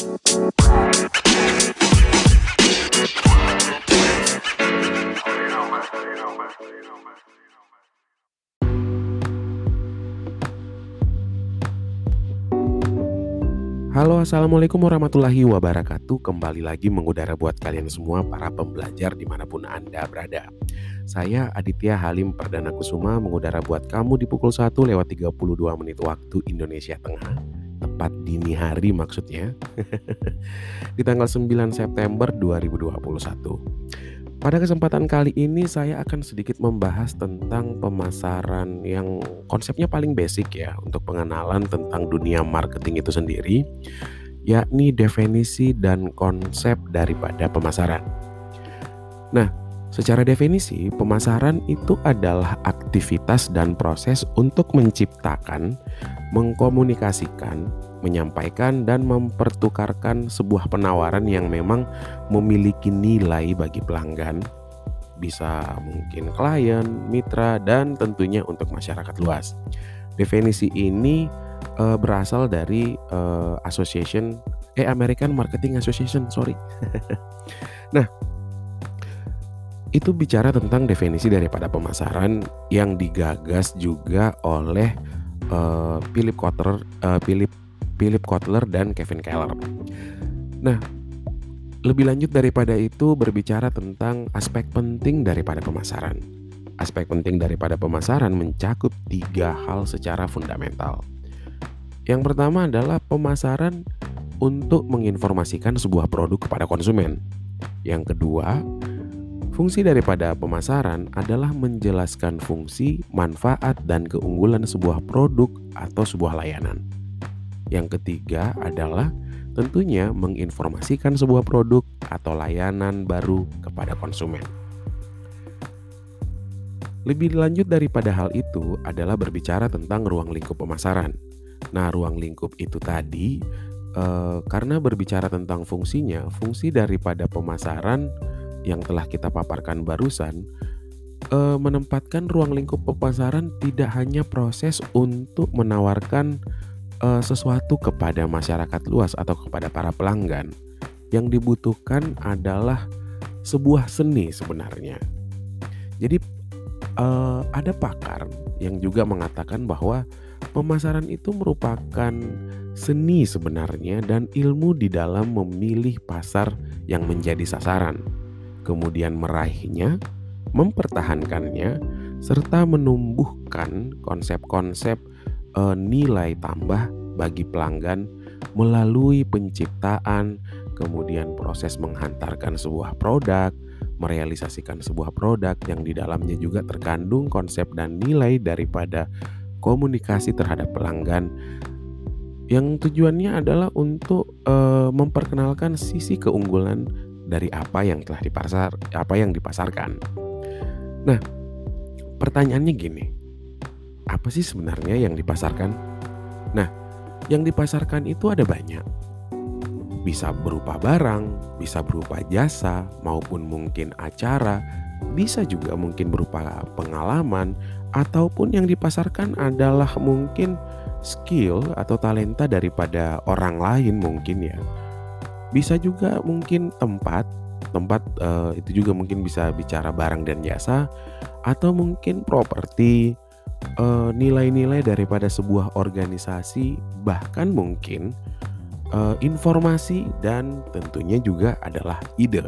Halo, assalamualaikum warahmatullahi wabarakatuh. Kembali lagi mengudara buat kalian semua para pembelajar di mana pun anda berada. Saya Aditya Halim Perdana Kusuma mengudara buat kamu di pukul 1 lewat 32 menit waktu Indonesia Tengah. Tepat dini hari maksudnya. di tanggal 9 September 2021. Pada kesempatan kali ini saya akan sedikit membahas tentang pemasaran yang konsepnya paling basic ya untuk pengenalan tentang dunia marketing itu sendiri yakni definisi dan konsep daripada pemasaran. Nah, secara definisi pemasaran itu adalah aktivitas dan proses untuk menciptakan, mengkomunikasikan, menyampaikan dan mempertukarkan sebuah penawaran yang memang memiliki nilai bagi pelanggan, bisa mungkin klien, mitra, dan tentunya untuk masyarakat luas. Definisi ini uh, berasal dari uh, Association, eh American Marketing Association, sorry. nah, itu bicara tentang definisi daripada pemasaran yang digagas juga oleh uh, Philip Kotler, uh, Philip Philip Kotler dan Kevin Keller. Nah, lebih lanjut daripada itu berbicara tentang aspek penting daripada pemasaran. Aspek penting daripada pemasaran mencakup tiga hal secara fundamental. Yang pertama adalah pemasaran untuk menginformasikan sebuah produk kepada konsumen. Yang kedua, fungsi daripada pemasaran adalah menjelaskan fungsi, manfaat, dan keunggulan sebuah produk atau sebuah layanan. Yang ketiga adalah tentunya menginformasikan sebuah produk atau layanan baru kepada konsumen. Lebih lanjut daripada hal itu adalah berbicara tentang ruang lingkup pemasaran. Nah, ruang lingkup itu tadi eh, karena berbicara tentang fungsinya, fungsi daripada pemasaran yang telah kita paparkan barusan eh, menempatkan ruang lingkup pemasaran tidak hanya proses untuk menawarkan uh, sesuatu kepada masyarakat luas atau kepada para pelanggan, yang dibutuhkan adalah sebuah seni sebenarnya. Jadi uh, ada pakar yang juga mengatakan bahwa pemasaran itu merupakan seni sebenarnya dan ilmu di dalam memilih pasar yang menjadi sasaran, kemudian meraihnya, mempertahankannya, serta menumbuhkan konsep-konsep uh, nilai tambah bagi pelanggan melalui penciptaan, kemudian proses menghantarkan sebuah produk, merealisasikan sebuah produk yang di dalamnya juga terkandung konsep dan nilai daripada komunikasi terhadap pelanggan. Yang tujuannya adalah untuk uh, memperkenalkan sisi keunggulan dari apa yang telah dipasar apa yang dipasarkan. Nah, pertanyaannya gini apa sih sebenarnya yang dipasarkan? Nah, yang dipasarkan itu ada banyak. Bisa berupa barang, bisa berupa jasa, maupun mungkin acara, bisa juga mungkin berupa pengalaman, ataupun yang dipasarkan adalah mungkin skill atau talenta daripada orang lain mungkin ya. Bisa juga mungkin tempat, tempat uh, itu juga mungkin bisa bicara barang dan jasa, atau mungkin properti, uh, nilai-nilai daripada sebuah organisasi, bahkan mungkin uh, informasi dan tentunya juga adalah ide.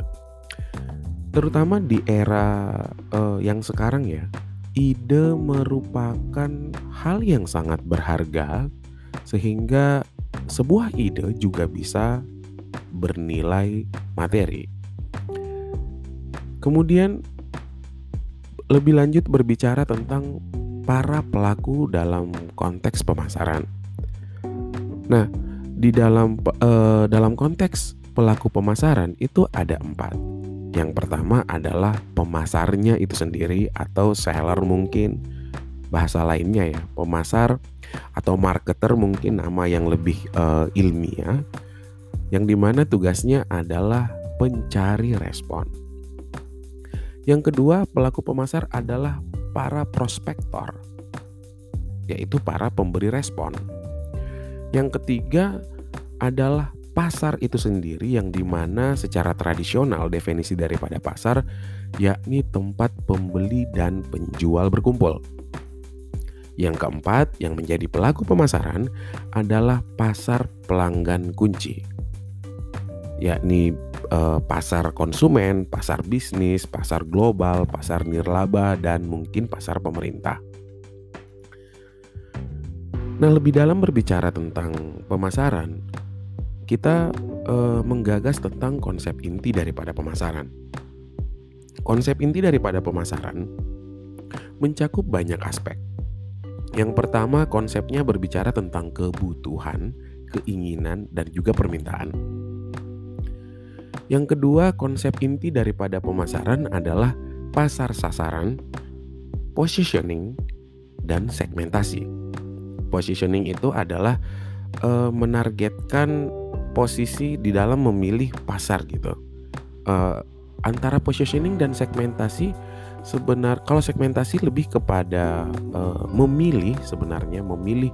Terutama di era uh, yang sekarang ya, ide merupakan hal yang sangat berharga sehingga sebuah ide juga bisa bernilai materi. Kemudian lebih lanjut berbicara tentang para pelaku dalam konteks pemasaran. Nah, di dalam uh, dalam konteks pelaku pemasaran itu ada empat. Yang pertama adalah pemasarnya itu sendiri atau seller mungkin bahasa lainnya ya pemasar atau marketer mungkin nama yang lebih uh, ilmiah yang di mana tugasnya adalah pencari respon. Yang kedua pelaku pemasar adalah para prospektor, yaitu para pemberi respon. Yang ketiga adalah pasar itu sendiri yang di mana secara tradisional definisi daripada pasar yakni tempat pembeli dan penjual berkumpul. Yang keempat, yang menjadi pelaku pemasaran adalah pasar pelanggan kunci, yakni eh, pasar konsumen, pasar bisnis, pasar global, pasar nirlaba, dan mungkin pasar pemerintah. Nah, lebih dalam berbicara tentang pemasaran, kita uh, menggagas tentang konsep inti daripada pemasaran. Konsep inti daripada pemasaran mencakup banyak aspek. Yang pertama, konsepnya berbicara tentang kebutuhan, keinginan, dan juga permintaan. Yang kedua, konsep inti daripada pemasaran adalah pasar sasaran, positioning, dan segmentasi positioning itu adalah uh, menargetkan posisi di dalam memilih pasar gitu. Uh, antara positioning dan segmentasi sebenar kalau segmentasi lebih kepada uh, memilih sebenarnya memilih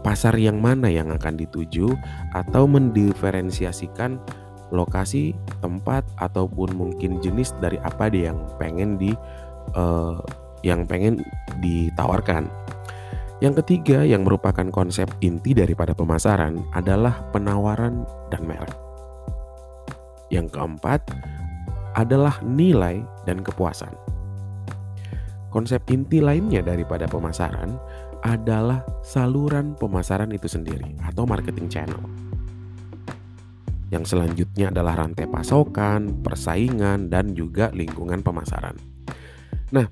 pasar yang mana yang akan dituju atau mendiferensiasikan lokasi, tempat ataupun mungkin jenis dari apa dia yang pengen di uh, yang pengen ditawarkan. Yang ketiga yang merupakan konsep inti daripada pemasaran adalah penawaran dan merek. Yang keempat adalah nilai dan kepuasan. Konsep inti lainnya daripada pemasaran adalah saluran pemasaran itu sendiri atau marketing channel. Yang selanjutnya adalah rantai pasokan, persaingan, dan juga lingkungan pemasaran. Nah,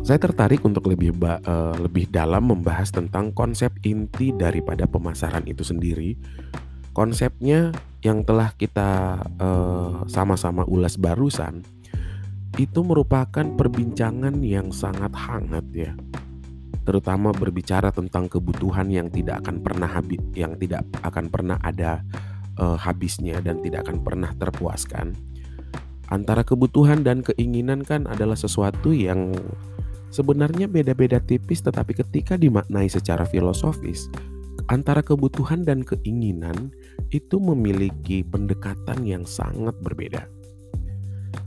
saya tertarik untuk lebih uh, lebih dalam membahas tentang konsep inti daripada pemasaran itu sendiri. Konsepnya yang telah kita uh, sama-sama ulas barusan itu merupakan perbincangan yang sangat hangat ya. Terutama berbicara tentang kebutuhan yang tidak akan pernah habis yang tidak akan pernah ada uh, habisnya dan tidak akan pernah terpuaskan. Antara kebutuhan dan keinginan kan adalah sesuatu yang Sebenarnya beda-beda tipis tetapi ketika dimaknai secara filosofis, antara kebutuhan dan keinginan itu memiliki pendekatan yang sangat berbeda.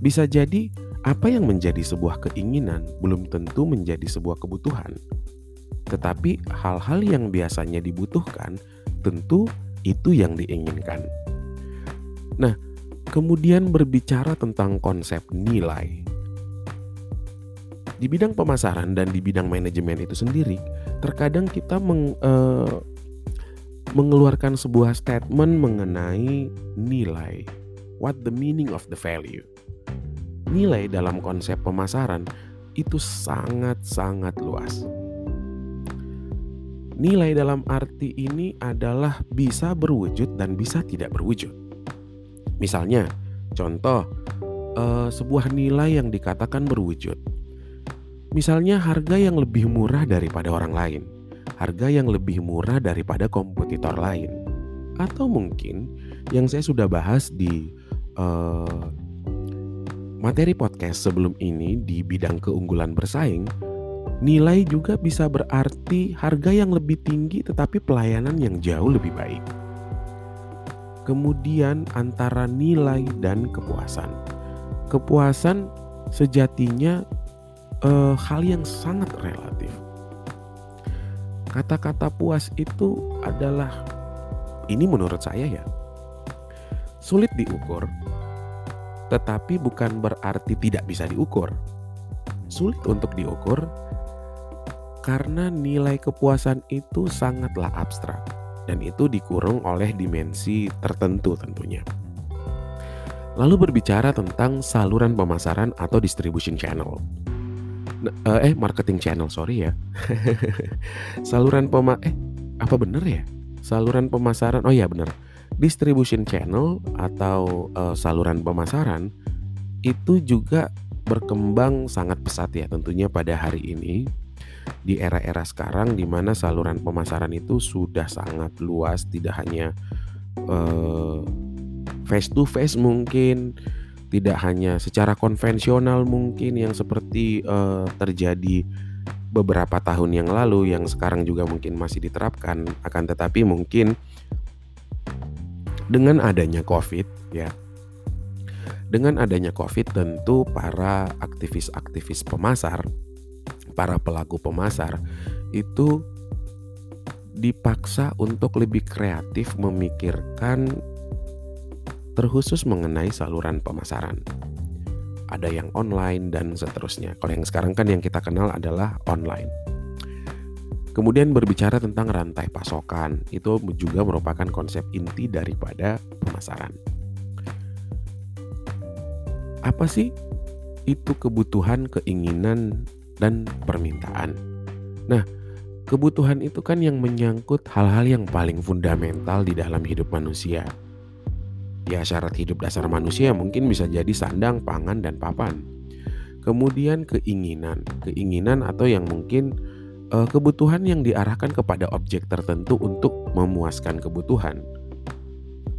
Bisa jadi apa yang menjadi sebuah keinginan belum tentu menjadi sebuah kebutuhan. Tetapi hal-hal yang biasanya dibutuhkan tentu itu yang diinginkan. Nah, kemudian berbicara tentang konsep nilai di bidang pemasaran dan di bidang manajemen itu sendiri, terkadang kita meng, uh, mengeluarkan sebuah statement mengenai nilai. What the meaning of the value? Nilai dalam konsep pemasaran itu sangat-sangat luas. Nilai dalam arti ini adalah bisa berwujud dan bisa tidak berwujud. Misalnya, contoh uh, sebuah nilai yang dikatakan berwujud Misalnya harga yang lebih murah daripada orang lain, harga yang lebih murah daripada kompetitor lain, atau mungkin yang saya sudah bahas di uh, materi podcast sebelum ini di bidang keunggulan bersaing, nilai juga bisa berarti harga yang lebih tinggi tetapi pelayanan yang jauh lebih baik. Kemudian antara nilai dan kepuasan. Kepuasan sejatinya uh, hal yang sangat relatif. Kata-kata puas itu adalah ini menurut saya ya sulit diukur, tetapi bukan berarti tidak bisa diukur. Sulit untuk diukur karena nilai kepuasan itu sangatlah abstrak dan itu dikurung oleh dimensi tertentu tentunya. Lalu berbicara tentang saluran pemasaran atau distribution channel. Uh, eh marketing channel sorry ya. Saluran pema eh apa bener ya? Saluran pemasaran oh ya bener. Distribution channel atau uh, saluran pemasaran itu juga berkembang sangat pesat ya tentunya pada hari ini di era-era sekarang di mana saluran pemasaran itu sudah sangat luas tidak hanya uh, face to face mungkin tidak hanya secara konvensional mungkin yang seperti uh, terjadi beberapa tahun yang lalu yang sekarang juga mungkin masih diterapkan akan tetapi mungkin Dengan adanya Covid ya. Dengan adanya Covid tentu para aktivis-aktivis pemasar, para pelaku pemasar itu dipaksa untuk lebih kreatif memikirkan terkhusus mengenai saluran pemasaran. Ada yang online dan seterusnya. Kalau yang sekarang kan yang kita kenal adalah online. Kemudian berbicara tentang rantai pasokan, itu juga merupakan konsep inti daripada pemasaran. Apa sih itu kebutuhan, keinginan, dan permintaan? Nah, kebutuhan itu kan yang menyangkut hal-hal yang paling fundamental di dalam hidup manusia Ya syarat hidup dasar manusia mungkin bisa jadi sandang, pangan, dan papan. Kemudian keinginan, keinginan atau yang mungkin uh, kebutuhan yang diarahkan kepada objek tertentu untuk memuaskan kebutuhan.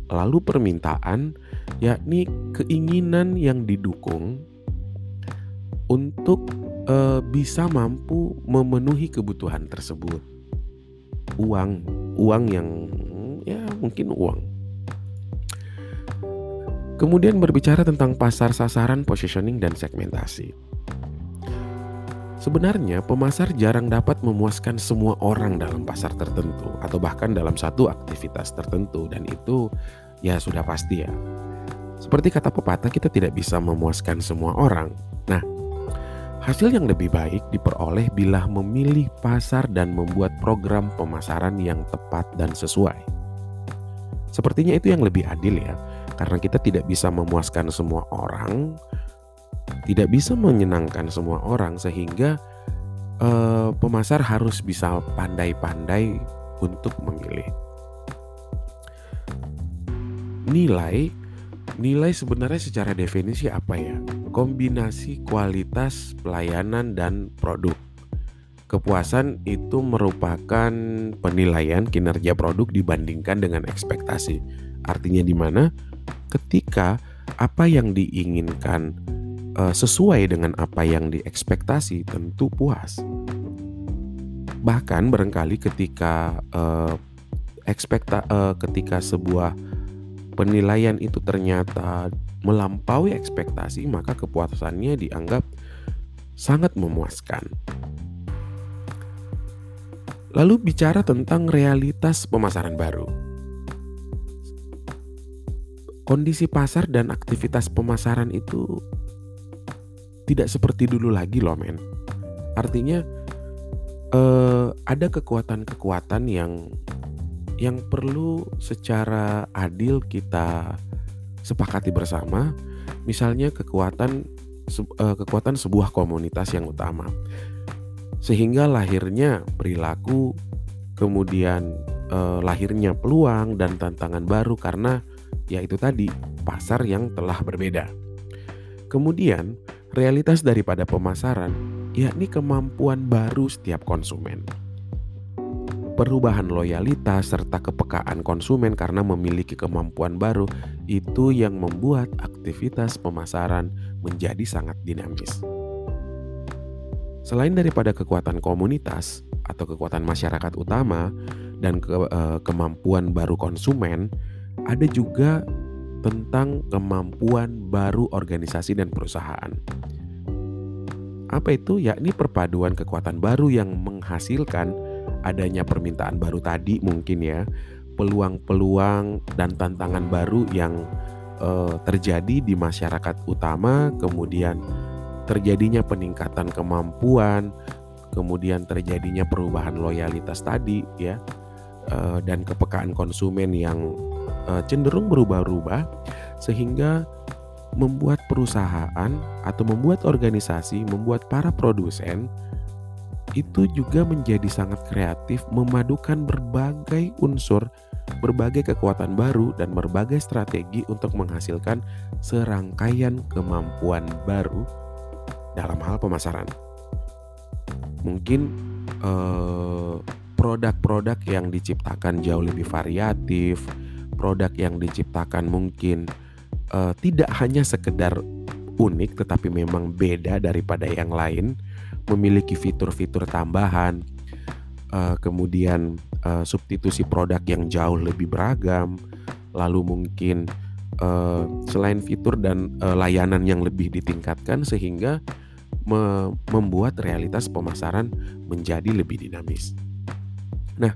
Lalu permintaan, yakni keinginan yang didukung untuk uh, bisa mampu memenuhi kebutuhan tersebut. Uang, uang yang ya mungkin uang Kemudian berbicara tentang pasar sasaran, positioning, dan segmentasi. Sebenarnya pemasar jarang dapat memuaskan semua orang dalam pasar tertentu atau bahkan dalam satu aktivitas tertentu dan itu ya sudah pasti ya. Seperti kata pepatah kita tidak bisa memuaskan semua orang. Nah, hasil yang lebih baik diperoleh bila memilih pasar dan membuat program pemasaran yang tepat dan sesuai. Sepertinya itu yang lebih adil ya karena kita tidak bisa memuaskan semua orang, tidak bisa menyenangkan semua orang sehingga uh, pemasar harus bisa pandai-pandai untuk memilih. Nilai nilai sebenarnya secara definisi apa ya? Kombinasi kualitas pelayanan dan produk. Kepuasan itu merupakan penilaian kinerja produk dibandingkan dengan ekspektasi. Artinya di mana ketika apa yang diinginkan uh, sesuai dengan apa yang diekspektasi tentu puas. Bahkan barangkali ketika uh, ekspekta uh, ketika sebuah penilaian itu ternyata melampaui ekspektasi, maka kepuasannya dianggap sangat memuaskan. Lalu bicara tentang realitas pemasaran baru kondisi pasar dan aktivitas pemasaran itu tidak seperti dulu lagi loh men. Artinya eh, ada kekuatan-kekuatan yang yang perlu secara adil kita sepakati bersama. Misalnya kekuatan eh, kekuatan sebuah komunitas yang utama. Sehingga lahirnya perilaku, kemudian eh, lahirnya peluang dan tantangan baru karena yaitu tadi pasar yang telah berbeda. Kemudian, realitas daripada pemasaran yakni kemampuan baru setiap konsumen. Perubahan loyalitas serta kepekaan konsumen karena memiliki kemampuan baru itu yang membuat aktivitas pemasaran menjadi sangat dinamis. Selain daripada kekuatan komunitas atau kekuatan masyarakat utama dan ke, eh, kemampuan baru konsumen, ada juga tentang kemampuan baru organisasi dan perusahaan. Apa itu? Yakni perpaduan kekuatan baru yang menghasilkan adanya permintaan baru tadi mungkin ya, peluang-peluang dan tantangan baru yang uh, terjadi di masyarakat utama, kemudian terjadinya peningkatan kemampuan, kemudian terjadinya perubahan loyalitas tadi ya, uh, dan kepekaan konsumen yang uh, cenderung berubah-ubah sehingga membuat perusahaan atau membuat organisasi, membuat para produsen itu juga menjadi sangat kreatif memadukan berbagai unsur, berbagai kekuatan baru dan berbagai strategi untuk menghasilkan serangkaian kemampuan baru dalam hal pemasaran. Mungkin eh, produk-produk yang diciptakan jauh lebih variatif, produk yang diciptakan mungkin uh, tidak hanya sekedar unik tetapi memang beda daripada yang lain, memiliki fitur-fitur tambahan, uh, kemudian uh, substitusi produk yang jauh lebih beragam, lalu mungkin uh, selain fitur dan uh, layanan yang lebih ditingkatkan sehingga me membuat realitas pemasaran menjadi lebih dinamis. Nah,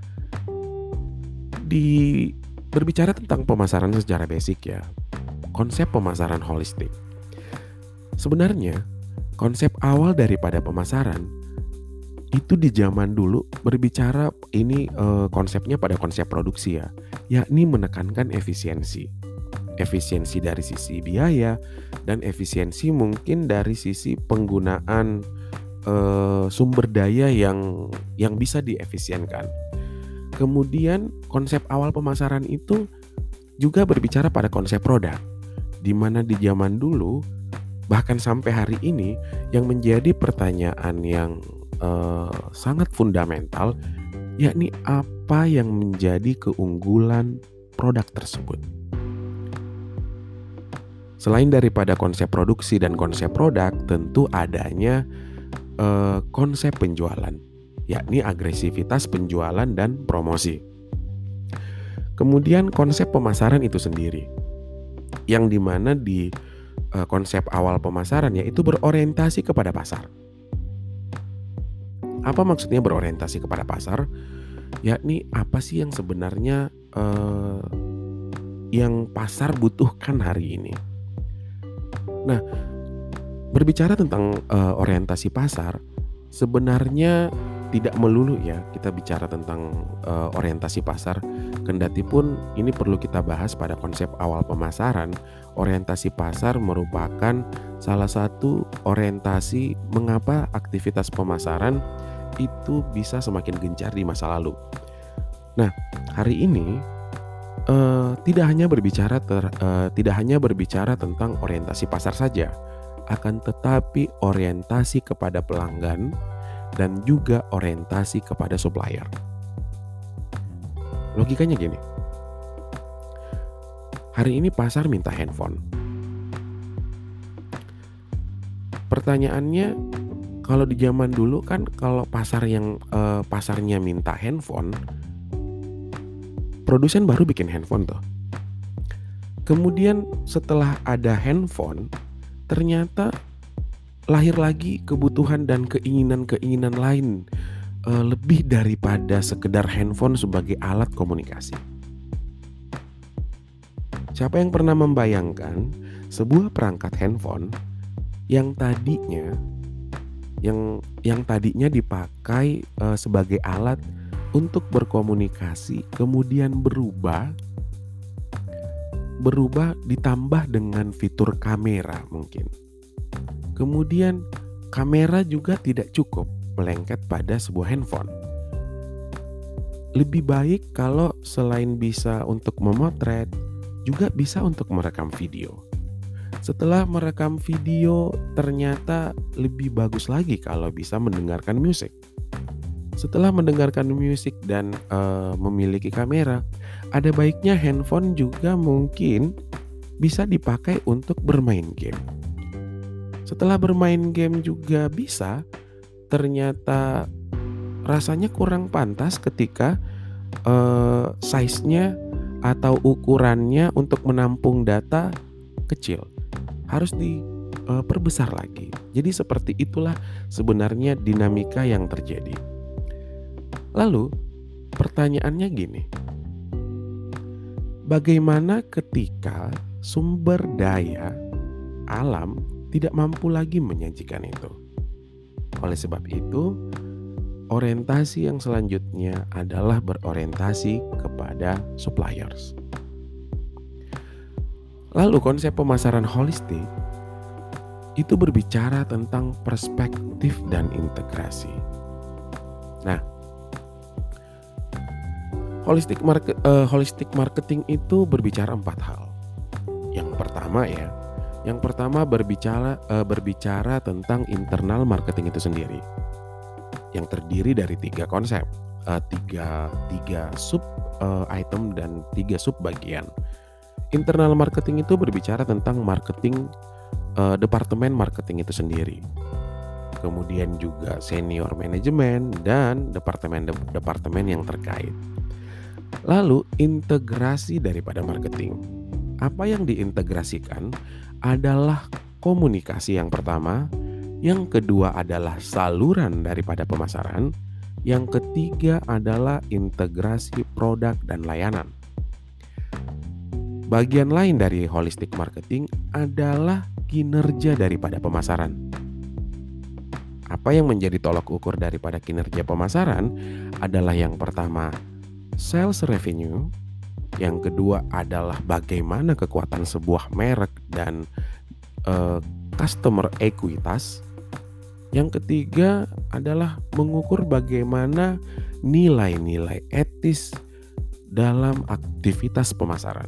di berbicara tentang pemasaran secara basic ya, konsep pemasaran holistik. Sebenarnya, konsep awal daripada pemasaran itu di zaman dulu berbicara ini uh, konsepnya pada konsep produksi ya, yakni menekankan efisiensi. Efisiensi dari sisi biaya dan efisiensi mungkin dari sisi penggunaan uh, sumber daya yang yang bisa diefisienkan. Kemudian konsep awal pemasaran itu juga berbicara pada konsep produk, di mana di zaman dulu bahkan sampai hari ini yang menjadi pertanyaan yang uh, sangat fundamental, yakni apa yang menjadi keunggulan produk tersebut. Selain daripada konsep produksi dan konsep produk, tentu adanya uh, konsep penjualan, yakni agresivitas penjualan dan promosi. Kemudian konsep pemasaran itu sendiri, yang di mana di uh, konsep awal pemasaran yaitu berorientasi kepada pasar. Apa maksudnya berorientasi kepada pasar? Yakni apa sih yang sebenarnya uh, yang pasar butuhkan hari ini? Nah, berbicara tentang uh, orientasi pasar, sebenarnya tidak melulu ya kita bicara tentang uh, orientasi pasar. Kendati pun ini perlu kita bahas pada konsep awal pemasaran. Orientasi pasar merupakan salah satu orientasi mengapa aktivitas pemasaran itu bisa semakin gencar di masa lalu. Nah, hari ini uh, tidak hanya berbicara ter, uh, tidak hanya berbicara tentang orientasi pasar saja, akan tetapi orientasi kepada pelanggan dan juga orientasi kepada supplier. Logikanya gini. Hari ini pasar minta handphone. Pertanyaannya kalau di zaman dulu kan kalau pasar yang uh, pasarnya minta handphone, produsen baru bikin handphone tuh. Kemudian setelah ada handphone, ternyata lahir lagi kebutuhan dan keinginan-keinginan lain uh, lebih daripada sekedar handphone sebagai alat komunikasi. Siapa yang pernah membayangkan sebuah perangkat handphone yang tadinya yang yang tadinya dipakai uh, sebagai alat untuk berkomunikasi kemudian berubah berubah ditambah dengan fitur kamera mungkin. Kemudian kamera juga tidak cukup melengket pada sebuah handphone. Lebih baik kalau selain bisa untuk memotret juga bisa untuk merekam video. Setelah merekam video, ternyata lebih bagus lagi kalau bisa mendengarkan musik. Setelah mendengarkan musik dan uh, memiliki kamera, ada baiknya handphone juga mungkin bisa dipakai untuk bermain game. Setelah bermain game juga bisa, ternyata rasanya kurang pantas ketika uh, size-nya atau ukurannya untuk menampung data kecil harus diperbesar lagi. Jadi seperti itulah sebenarnya dinamika yang terjadi. Lalu pertanyaannya gini. Bagaimana ketika sumber daya alam tidak mampu lagi menyajikan itu? Oleh sebab itu, orientasi yang selanjutnya adalah berorientasi kepada suppliers. Lalu konsep pemasaran holistik itu berbicara tentang perspektif dan integrasi. Nah, holistic market uh, holistic marketing itu berbicara empat hal. Yang pertama ya, yang pertama berbicara uh, berbicara tentang internal marketing itu sendiri, yang terdiri dari tiga konsep, uh, tiga tiga sub uh, item dan tiga sub bagian. Internal marketing itu berbicara tentang marketing uh, departemen marketing itu sendiri. Kemudian juga senior manajemen dan departemen departemen yang terkait. Lalu integrasi daripada marketing. Apa yang diintegrasikan adalah komunikasi yang pertama, yang kedua adalah saluran daripada pemasaran, yang ketiga adalah integrasi produk dan layanan. Bagian lain dari holistic marketing adalah kinerja daripada pemasaran. Apa yang menjadi tolok ukur daripada kinerja pemasaran adalah yang pertama, sales revenue, yang kedua adalah bagaimana kekuatan sebuah merek dan uh, customer ekuitas. Yang ketiga adalah mengukur bagaimana nilai-nilai etis dalam aktivitas pemasaran.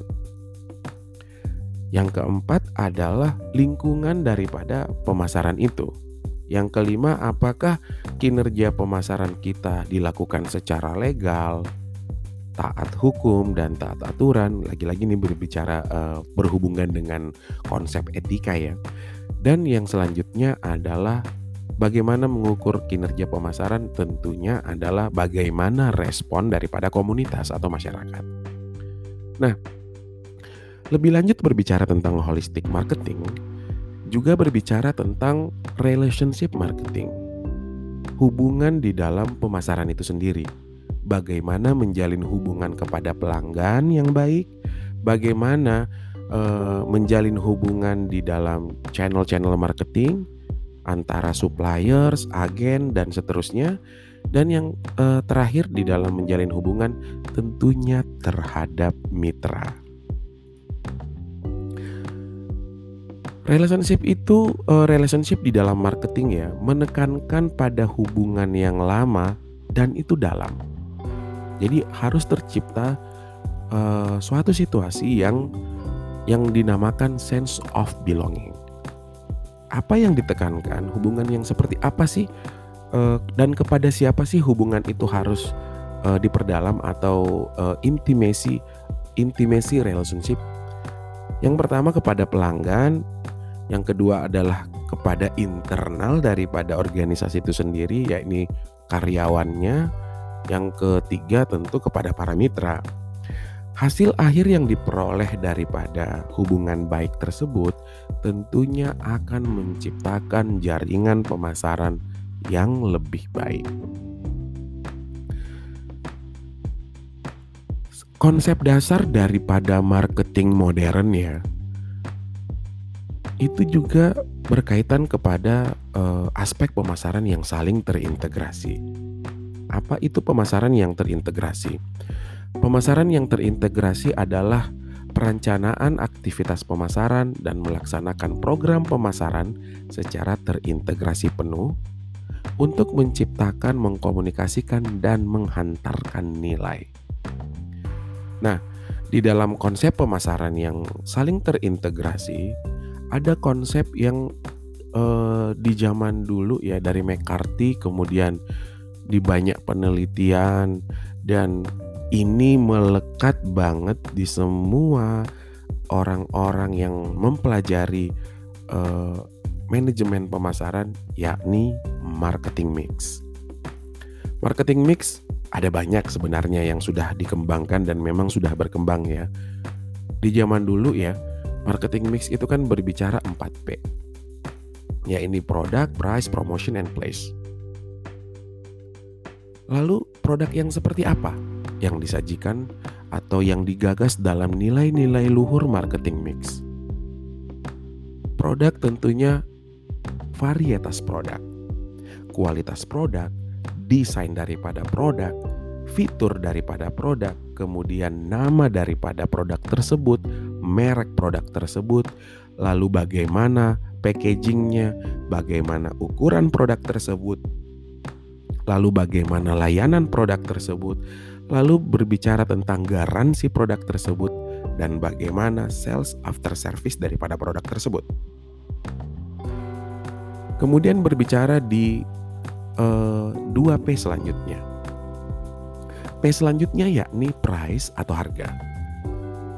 Yang keempat adalah lingkungan daripada pemasaran itu. Yang kelima, apakah kinerja pemasaran kita dilakukan secara legal, taat hukum dan taat aturan lagi-lagi ini berbicara uh, berhubungan dengan konsep etika ya dan yang selanjutnya adalah bagaimana mengukur kinerja pemasaran tentunya adalah bagaimana respon daripada komunitas atau masyarakat. Nah lebih lanjut berbicara tentang holistic marketing juga berbicara tentang relationship marketing. Hubungan di dalam pemasaran itu sendiri. Bagaimana menjalin hubungan kepada pelanggan yang baik, bagaimana uh, menjalin hubungan di dalam channel-channel marketing antara suppliers, agen dan seterusnya. Dan yang uh, terakhir di dalam menjalin hubungan tentunya terhadap mitra. Relationship itu uh, relationship di dalam marketing ya, menekankan pada hubungan yang lama dan itu dalam. Jadi harus tercipta uh, suatu situasi yang yang dinamakan sense of belonging. Apa yang ditekankan, hubungan yang seperti apa sih uh, dan kepada siapa sih hubungan itu harus uh, diperdalam atau uh, intimacy intimacy relationship. Yang pertama kepada pelanggan, yang kedua adalah kepada internal daripada organisasi itu sendiri yakni karyawannya, yang ketiga tentu kepada para mitra. Hasil akhir yang diperoleh daripada hubungan baik tersebut tentunya akan menciptakan jaringan pemasaran yang lebih baik. Konsep dasar daripada marketing modern ya itu juga berkaitan kepada uh, aspek pemasaran yang saling terintegrasi. Apa itu pemasaran yang terintegrasi? Pemasaran yang terintegrasi adalah perencanaan aktivitas pemasaran dan melaksanakan program pemasaran secara terintegrasi penuh untuk menciptakan, mengkomunikasikan, dan menghantarkan nilai. Nah, di dalam konsep pemasaran yang saling terintegrasi, ada konsep yang eh, di zaman dulu ya dari McCarthy, kemudian di banyak penelitian dan ini melekat banget di semua orang-orang yang mempelajari uh, manajemen pemasaran yakni marketing mix. Marketing mix ada banyak sebenarnya yang sudah dikembangkan dan memang sudah berkembang ya. Di zaman dulu ya, marketing mix itu kan berbicara 4P. Ya ini produk, price, promotion, and place. Lalu produk yang seperti apa yang disajikan atau yang digagas dalam nilai-nilai luhur marketing mix? Produk tentunya varietas produk, kualitas produk, desain daripada produk, fitur daripada produk, kemudian nama daripada produk tersebut, merek produk tersebut, lalu bagaimana packagingnya, bagaimana ukuran produk tersebut, lalu bagaimana layanan produk tersebut, lalu berbicara tentang garansi produk tersebut, dan bagaimana sales after service daripada produk tersebut. Kemudian berbicara di uh, eh, 2P selanjutnya. P selanjutnya yakni price atau harga.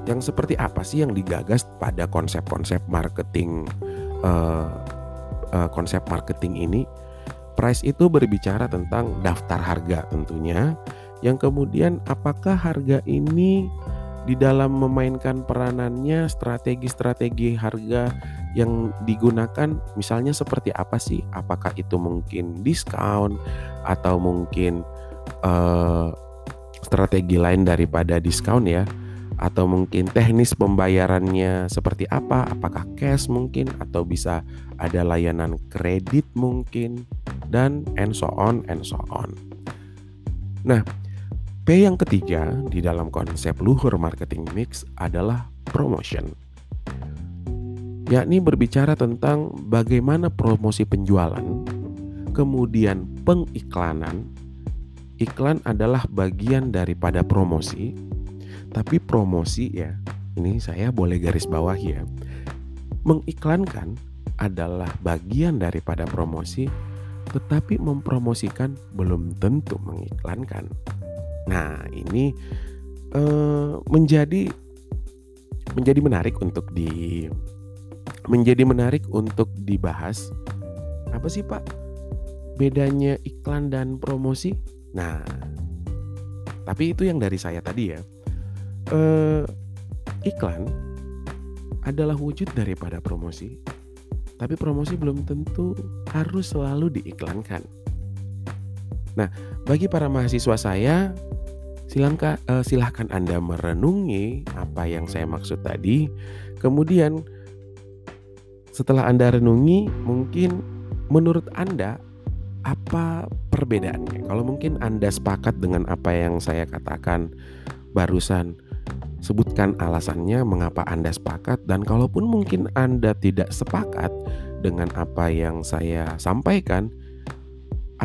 Yang seperti apa sih yang digagas pada konsep-konsep marketing uh, uh, konsep marketing ini? Price itu berbicara tentang daftar harga tentunya. Yang kemudian apakah harga ini di dalam memainkan peranannya strategi-strategi harga yang digunakan misalnya seperti apa sih? Apakah itu mungkin diskon atau mungkin uh, strategi lain daripada diskon ya? Atau mungkin teknis pembayarannya seperti apa? Apakah cash mungkin atau bisa ada layanan kredit mungkin dan and so on and so on. Nah, P yang ketiga di dalam konsep luhur marketing mix adalah promotion. Yakni berbicara tentang bagaimana promosi penjualan, kemudian pengiklanan. Iklan adalah bagian daripada promosi, tapi promosi ya, ini saya boleh garis bawah ya. Mengiklankan adalah bagian daripada promosi, tetapi mempromosikan belum tentu mengiklankan. Nah, ini uh, menjadi menjadi menarik untuk di menjadi menarik untuk dibahas. Apa sih, Pak? Bedanya iklan dan promosi? Nah, tapi itu yang dari saya tadi ya. Uh, iklan adalah wujud daripada promosi. Tapi promosi belum tentu harus selalu diiklankan. Nah, bagi para mahasiswa saya, Silangka, uh, silahkan Anda merenungi apa yang saya maksud tadi. Kemudian setelah Anda renungi, mungkin menurut Anda apa perbedaannya? Kalau mungkin Anda sepakat dengan apa yang saya katakan barusan, sebutkan alasannya mengapa Anda sepakat dan kalaupun mungkin Anda tidak sepakat dengan apa yang saya sampaikan,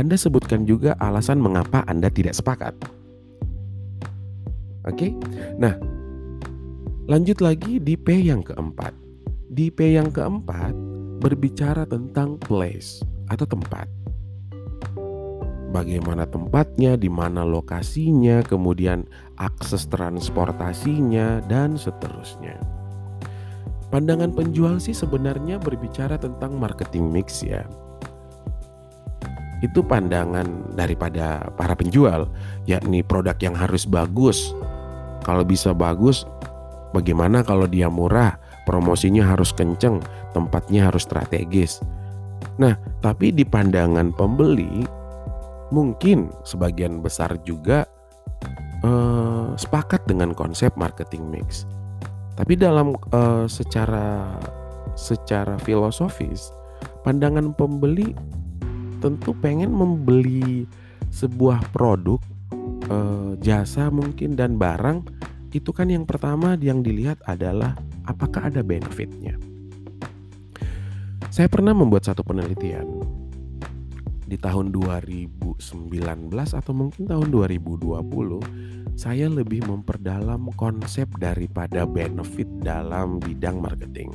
Anda sebutkan juga alasan mengapa Anda tidak sepakat. Oke. Nah, lanjut lagi di P yang keempat. Di P yang keempat berbicara tentang place atau tempat. Bagaimana tempatnya, di mana lokasinya, kemudian akses transportasinya dan seterusnya. Pandangan penjual sih sebenarnya berbicara tentang marketing mix ya itu pandangan daripada para penjual, yakni produk yang harus bagus, kalau bisa bagus, bagaimana kalau dia murah? Promosinya harus kenceng, tempatnya harus strategis. Nah, tapi di pandangan pembeli, mungkin sebagian besar juga eh, sepakat dengan konsep marketing mix. Tapi dalam eh, secara secara filosofis, pandangan pembeli tentu pengen membeli sebuah produk uh, jasa mungkin dan barang itu kan yang pertama yang dilihat adalah apakah ada benefitnya. Saya pernah membuat satu penelitian di tahun 2019 atau mungkin tahun 2020 saya lebih memperdalam konsep daripada benefit dalam bidang marketing.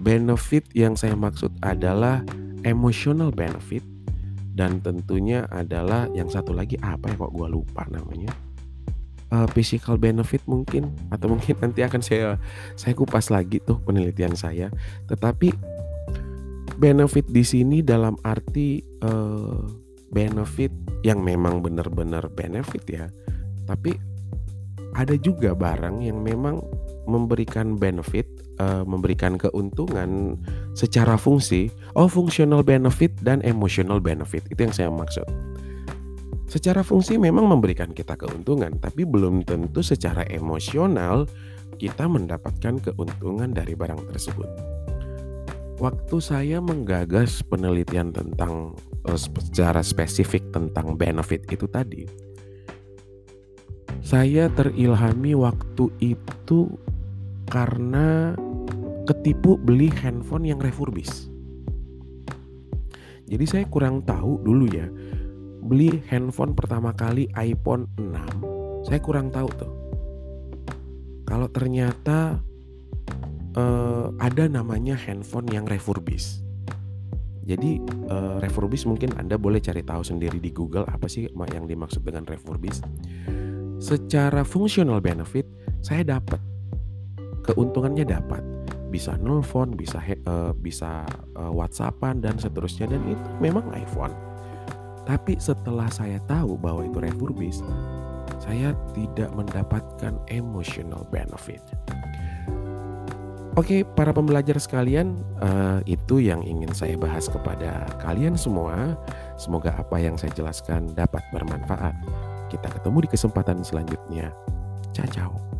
Benefit yang saya maksud adalah emotional benefit dan tentunya adalah yang satu lagi apa ya kok gue lupa namanya? Uh, physical benefit mungkin atau mungkin nanti akan saya saya kupas lagi tuh penelitian saya. Tetapi benefit di sini dalam arti uh, benefit yang memang benar-benar benefit ya tapi ada juga barang yang memang memberikan benefit uh, memberikan keuntungan secara fungsi, oh functional benefit dan emotional benefit itu yang saya maksud. Secara fungsi memang memberikan kita keuntungan, tapi belum tentu secara emosional kita mendapatkan keuntungan dari barang tersebut. Waktu saya menggagas penelitian tentang uh, secara spesifik tentang benefit itu tadi, saya terilhami waktu itu karena ketipu beli handphone yang refurbis. Jadi saya kurang tahu dulu ya. Beli handphone pertama kali iPhone 6, saya kurang tahu tuh. Kalau ternyata uh, ada namanya handphone yang refurbis. Jadi uh, refurbis mungkin Anda boleh cari tahu sendiri di Google apa sih yang dimaksud dengan refurbis. Secara fungsional benefit saya dapat keuntungannya dapat bisa nelfon, bisa uh, bisa uh, WhatsAppan dan seterusnya dan itu memang iPhone. Tapi setelah saya tahu bahwa itu refurbished, saya tidak mendapatkan emotional benefit. Oke, para pembelajar sekalian, uh, itu yang ingin saya bahas kepada kalian semua. Semoga apa yang saya jelaskan dapat bermanfaat. Kita ketemu di kesempatan selanjutnya. Ciao.